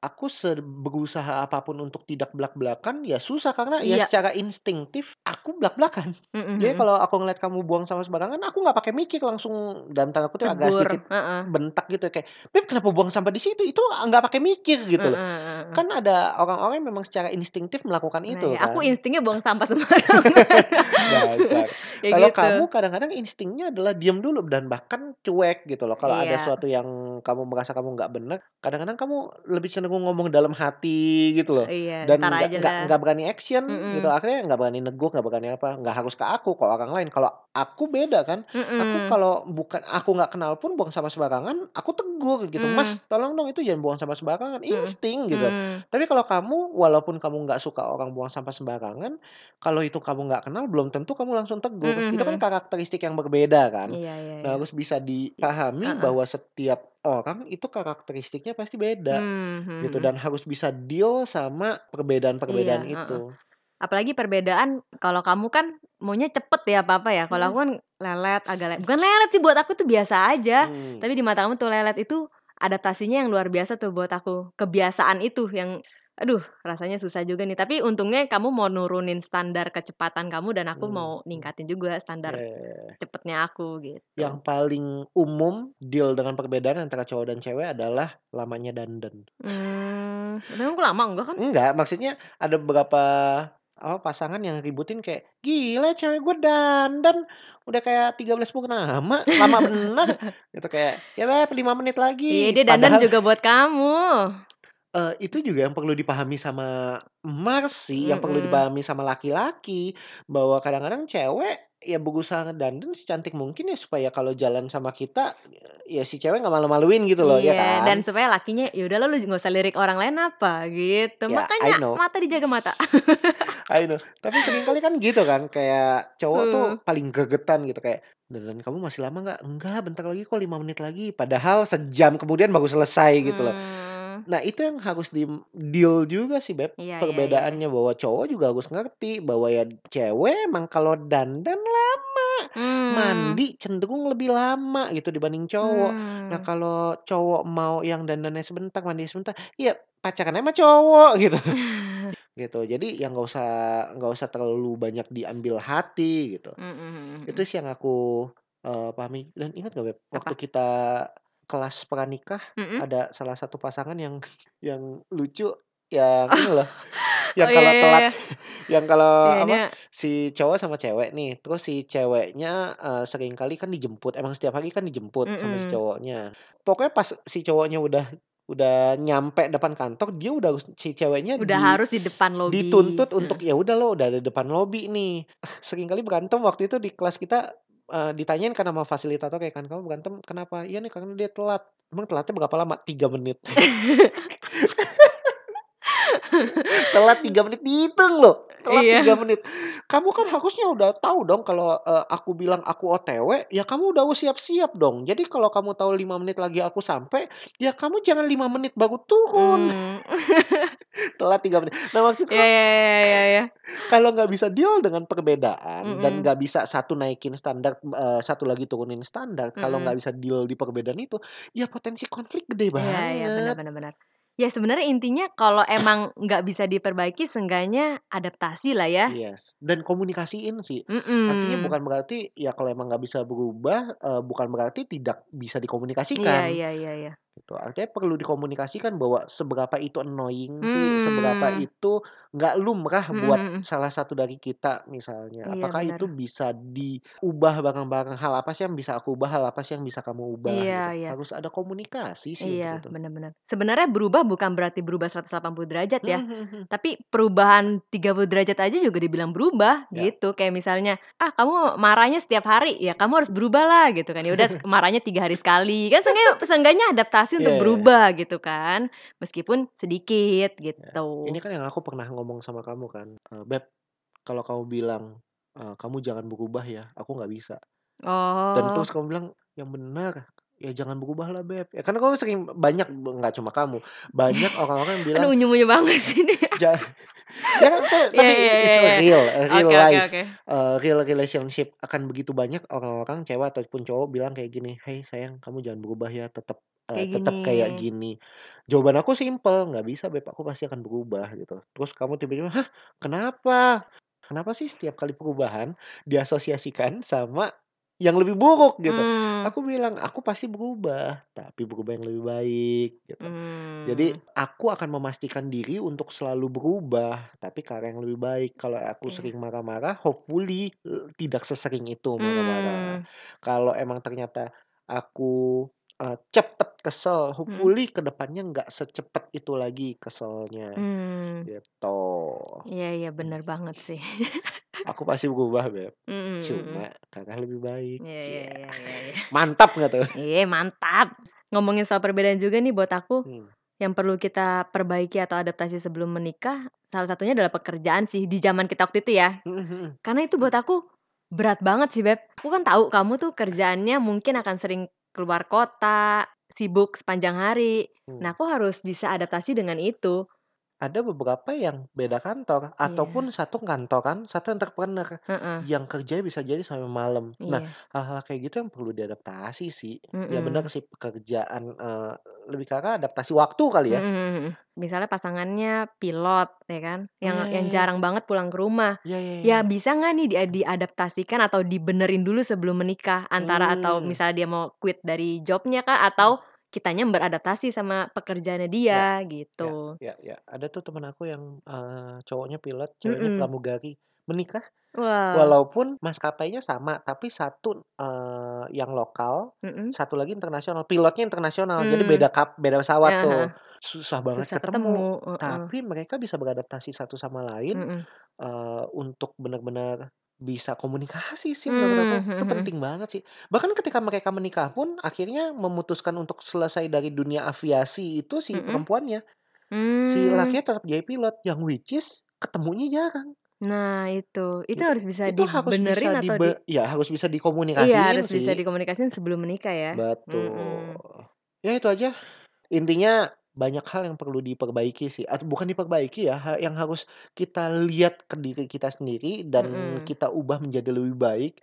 aku berusaha apa pun untuk tidak blak-blakan, ya susah karena ya Iya. secara instingtif aku blak-blakan. Mhm Jadi kalau aku ngeliat kamu buang sampah sembarangan, aku nggak pakai mikir langsung dalam tanda kutip agak Tegur, sedikit heeh. bentak gitu kayak, "Beb kenapa buang sampah di situ?" Itu nggak pakai mikir gitu loh. heeh. Kan ada orang-orang yang memang secara instingtif melakukan Nah itu ya, aku kan. instingnya buang *laughs* sampah sembarangan. Dasar. *laughs* Ya Kalau gitu. kamu kadang-kadang instingnya adalah diam dulu dan bahkan cuek gitu loh. Kalau ada Iya. sesuatu yang kamu merasa kamu nggak bener, kadang-kadang kamu lebih cenderung ngomong dalam hati gitu loh. Iya, Dan nggak nggak berani action gitu. Mhm. Akhirnya nggak berani negur, nggak berani apa, nggak harus ke aku, ke orang lain. Kalau aku beda kan. Aku Mhm. kalau bukan aku nggak kenal pun buang sampah sembarangan, aku tegur gitu, "Mas, Mmm. tolong dong itu jangan buang sampah sembarangan." Insting gitu. Mmm. Tapi kalau kamu walaupun kamu nggak suka orang buang sampah sembarangan, kalau itu kamu nggak kenal belum tentu kamu langsung tegur. Mhm Itu kan karakteristik yang berbeda kan. Iya iya Nah, iya. harus bisa dipahami heeh. bahwa setiap orang itu karakteristiknya pasti beda Mmm, mhm gitu mhm. dan harus bisa deal sama Iya, perbedaan-perbedaan heeh. itu. Apalagi perbedaan kalau kamu kan maunya cepet ya apa-apa ya, kalau aku Mhm. kan lelet, agak le bukan lelet sih buat aku tuh biasa aja, Mmm. tapi di mata kamu tuh lelet. Itu adaptasinya yang luar biasa tuh buat aku. Kebiasaan itu yang aduh rasanya susah juga nih. Tapi untungnya kamu mau nurunin standar kecepatan kamu dan aku Mmm, mau ningkatin juga Iya standar iya iya. cepetnya aku Yang gitu. paling umum deal dengan perbedaan antara cowok dan cewek adalah lamanya dandan. Mmm, emang aku lama? Enggak kan? Enggak, maksudnya ada beberapa apa, pasangan yang ributin kayak, "Gila cewek gue dandan udah kayak 13 purnama, lama *laughs* bener." Gitu kayak, "Ya Beb 5 menit Iya, lagi." dia dandan Padahal juga buat kamu. Eee, itu juga yang perlu dipahami sama Mars sih, yang perlu dipahami sama laki-laki, bahwa kadang-kadang cewek ya berusaha ngedandan secantik mungkin ya supaya kalau jalan sama kita, ya si cewek nggak malu-maluin gitu loh, ya Iya, dan kan? supaya lakinya, "Ya udahlah lu nggak usah lirik orang lain apa," gitu. I Makanya mata dijaga mata. *laughs* I know. Tapi sering kali kan gitu kan, kayak cowok tuh Heeh. paling gregetan gitu kayak, "Dandan kamu masih lama nggak?" "Enggak, bentar lagi kok 5 menit lagi." Padahal sejam kemudian baru selesai gitu loh. Nah, itu yang harus di-deal juga sih Beb, Iya iya iya iya. perbedaannya bahwa cowok juga harus ngerti bahwa ya cewek emang kalau dandan lama, Mmm. mandi cenderung lebih lama gitu dibanding cowok. Nah, Mmm. kalau cowok mau yang dandannya sebentar, mandinya sebentar, ya pacaran aja sama cowok *laughs* gitu. Gitu. Jadi ya nggak usah nggak usah terlalu banyak diambil hati gitu. Mhm mhm Itu mhm. sih yang aku, eee, pahami. Dan ingat nggak Beb, waktu Apa? kita kelas pranikah Mhm. ada salah satu pasangan yang *laughs* yang lucu, yang ini loh, *laughs* Oh, yang iya kalau iya telat iya. *laughs* yang kalau Iya, apa, dia si cowok sama cewek nih, terus si ceweknya, eee, sering kali kan dijemput, emang setiap hari kan dijemput sama si cowoknya. Pokoknya pas si cowoknya udah udah nyampe depan kantor, dia udah harus si ceweknya Udah di harus di depan lobi. dituntut untuk, Heeh. "Ya udah lo udah di depan lobi nih." Seringkali berantem waktu itu di kelas kita, eee, ditanyain kan sama fasilitator ya kan, "Kamu berantem kenapa?" "Iya nih karena dia telat." "Emang telatnya berapa lama?" "3 menit." *laughs* Telat 3 menit, dihitung loh, telat 3 Iya. menit. Kamu kan harusnya udah tahu dong kalau, eee, aku bilang aku OTW, ya kamu udah siap-siap dong. Jadi kalau kamu tahu 5 menit lagi aku sampai, ya kamu jangan 5 menit baru turun. Mmm. *laughs* Telat 3 menit. Nah, maksudku Iya iya iya iya iya. kalau nggak bisa deal dengan perbedaan dan Mhm. nggak bisa satu naikin standar, eee, satu lagi turunin standar, kalau Mhm. nggak bisa deal di perbedaan itu, ya potensi konflik gede Iya iya, benar banget. benar benar. Ya sebenarnya intinya kalau emang nggak bisa diperbaiki seenggaknya adaptasi lah ya. Yes, dan komunikasiin sih. Artinya Mhm. bukan berarti ya kalau emang nggak bisa berubah, eee, bukan berarti tidak bisa Iya dikomunikasikan. iya iya iya. Gitu, artinya perlu dikomunikasikan bahwa seberapa itu annoying sih, seberapa itu nggak lumrah Mhm buat mhm. salah satu dari kita misalnya. Iya, Apakah itu benar. bisa diubah bareng-bareng, hal apa sih yang bisa aku ubah, hal apa sih yang bisa kamu ubah Iya gitu. iya. Harus ada komunikasi sih Iya, itu. benar benar. Sebenarnya berubah bukan berarti berubah 180 derajat ya, mhm. tapi perubahan 30 derajat aja juga dibilang berubah Ya. gitu. Kayak misalnya, "Ah kamu marahnya setiap hari, ya kamu harus berubah lah," gitu kan. Ya udah *laughs* marahnya 3 hari sekali, kan seenggaknya seenggaknya adaptasi Iya untuk iya iya. berubah gitu kan, meskipun sedikit Ya, gitu. ini kan yang aku pernah ngomong sama kamu kan, eee, "Beb, kalau kamu bilang, eee, kamu jangan berubah ya, aku nggak bisa." Dan Oh. terus kamu bilang, "Yang benar, ya jangan berubah lah Beb." Ya kan kamu sering banyak, nggak cuma kamu, banyak orang-orang yang bilang Aduh unyu-unyu banget sih ini. *laughs* ja ya kan Iya tapi iya iya it's a real, a real oke life, oke. eee, real relationship. Akan begitu banyak orang-orang cewek ataupun cowok bilang kayak gini, "Hei sayang, kamu jangan berubah ya, tetap Kayak tetap kayak gini. Jawaban aku simpel, "Nggak bisa Beb, aku pasti akan berubah," gitu. Terus kamu tiba-tiba, "Hah, kenapa? Kenapa sih setiap kali perubahan diasosiasikan sama yang lebih buruk?" Gitu. Mmm. Aku bilang, "Aku pasti berubah, tapi berubah yang lebih baik," gitu. Jadi Mmm. aku akan memastikan diri untuk selalu berubah, tapi ke arah yang lebih baik. Kalau aku Iya. sering marah-marah, hopefully, tidak sesering itu marah-marah. Mmm. Kalau emang ternyata aku, eee, cepet kesel, Mhm. hopefully ke depannya nggak secepet itu lagi keselnya, Mmm. gitu. Iya iya, bener Mmm. banget sih. *laughs* Aku pasti berubah Beb, Mhm mhm. cuma ke arah lebih baik. Iya iya iya iya iya. *laughs* Mantap nggak tuh? Iye, mantap. Ngomongin soal perbedaan juga nih buat aku, Hmm. yang perlu kita perbaiki atau adaptasi sebelum menikah, salah satunya adalah pekerjaan sih, di zaman kita waktu itu ya. Karena itu buat aku berat banget sih Beb. Aku kan tahu kamu tuh kerjaannya mungkin akan sering keluar kota, sibuk sepanjang hari. Hmm. Nah, aku harus bisa adaptasi dengan itu. Ada beberapa yang beda kantor, ataupun Iya. satu kantoran, satu entrepreneur, Heeh. yang kerjanya bisa jadi sampai malam. Nah, Iya. hal-hal kayak gitu yang perlu diadaptasi sih. Ya bener Mhm. sih pekerjaan, eee, lebih arah adaptasi waktu kali ya? mhm mhm. Misalnya pasangannya pilot, ya kan, yang iya yang iya jarang banget pulang ke rumah. Iya iya Ya iya. bisa nggak nih dia diadaptasikan atau dibenerin dulu sebelum menikah? Antara atau Mmm. misalnya dia mau quit dari job-nya kah, atau kitanya beradaptasi sama pekerjaannya Ya. dia, Ya gitu. ya ya. Ada tuh temen aku yang, eee, cowoknya pilot, ceweknya Mhm. pramugari. Menikah, Wah. walaupun maskapainya sama, tapi satu, eee, yang lokal, Mhm. satu lagi internasional. Pilotnya internasional, jadi Mmm. beda kap beda pesawat heeh. tuh. Susah banget Susah ketemu, ketemu, heeh. tapi mereka bisa beradaptasi satu sama lain, Mhm. eee, untuk bener-bener bisa komunikasi sih menurut aku. Mhm Itu mhm. penting banget sih. Bahkan ketika mereka menikah pun akhirnya memutuskan untuk selesai dari dunia aviasi itu si Mhm. perempuannya. Si Mmm. lakinya tetap jadi pilot, yang which is ketemunya jarang. Nah itu, itu harus bisa Itu harus bisa atau di ya harus bisa Iya, dikomunikasiin harus bisa sih. dikomunikasiin sebelum menikah ya. Betul. Mhm. Ya itu aja. Intinya banyak hal yang perlu diperbaiki sih, atau bukan diperbaiki ya, yang harus kita lihat ke diri kita sendiri dan Mhm. kita ubah menjadi lebih baik,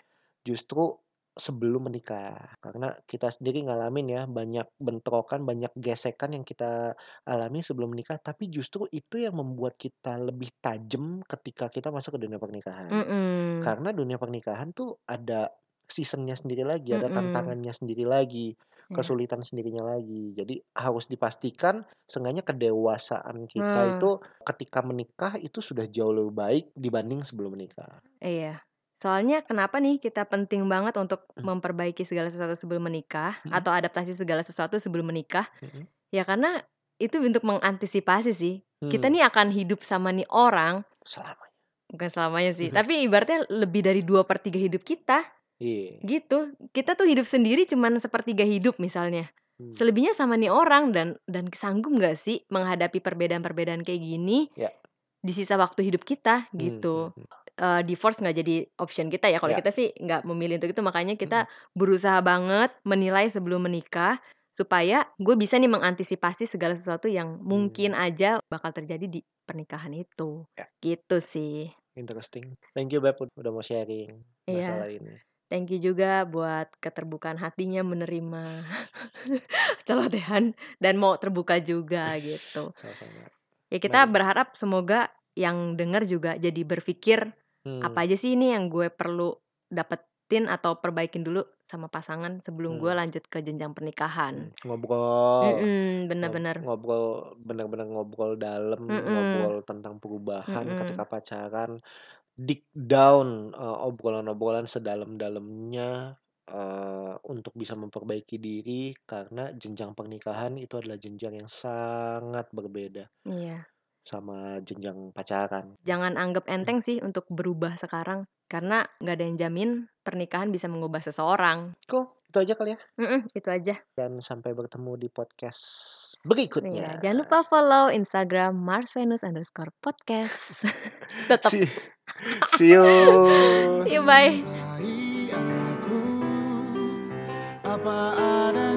justru sebelum menikah. Karena kita sendiri ngalamin ya, banyak bentrokan, banyak gesekan yang kita alami sebelum menikah, tapi justru itu yang membuat kita lebih tajam ketika kita masuk ke dunia pernikahan. Mhm. Karena dunia pernikahan tuh ada season-nya sendiri lagi, ada Mhm. tantangannya sendiri lagi. Kesulitan sendirinya lagi. Jadi harus dipastikan seenggaknya kedewasaan kita Nah. itu ketika menikah itu sudah jauh lebih baik dibanding sebelum menikah. Iya. Soalnya kenapa nih kita penting banget untuk Mmm. memperbaiki segala sesuatu sebelum menikah, Mhm. atau adaptasi segala sesuatu sebelum menikah, Mhm. ya karena itu untuk mengantisipasi sih. Kita Hmm. nih akan hidup sama nih orang Selamanya. bukan selamanya sih, Mhm. tapi ibaratnya lebih dari 2/3 hidup kita. Iya. Gitu. Kita tuh hidup sendiri cuman 1/3 hidup misalnya. Hmm. Selebihnya sama nih orang dan dan sanggup nggak sih menghadapi perbedaan-perbedaan kayak gini Ya. di sisa waktu hidup kita, Hmm gitu. hmm hmm. Eee, divorce nggak jadi option kita ya, kalau Ya. kita sih nggak memilih untuk itu, makanya kita berusaha banget menilai sebelum menikah, supaya gue bisa nih mengantisipasi segala sesuatu yang mungkin Hmm. aja bakal terjadi di pernikahan itu. Ya. Gitu sih. Interesting. Thank you Beb, udah mau sharing masalah Iya. ini. Thank you juga buat keterbukaan hatinya menerima *laughs* celotehan dan mau terbuka juga, gitu. Sama-sama. Ya kita berharap semoga yang denger juga jadi berpikir, apa Hmm. aja sih ini yang gue perlu dapetin atau perbaikin dulu sama pasangan sebelum gue Hmm. lanjut ke jenjang pernikahan. Hmm. Ngobrol, Mhm, bener ngob bener. ngobrol bener-bener ngobrol dalam, Mhm. ngobrol tentang perubahan Mhm. ketika pacaran, deep down, eee, obrolan-obrolan sedalam-dalamnya, eee, untuk bisa memperbaiki diri, karena jenjang pernikahan itu adalah jenjang yang sangat berbeda Iya. sama jenjang pacaran. Jangan anggap Hmm. enteng sih untuk berubah sekarang, karena nggak ada yang jamin pernikahan bisa mengubah seseorang. Cool, itu aja kali ya? Mhm, itu aja. Dan sampai bertemu di podcast Iya, berikutnya. jangan lupa follow Instagram marsvenus_podcast. *laughs* Tetep. See see you. *laughs* See you, bye. Apa adanya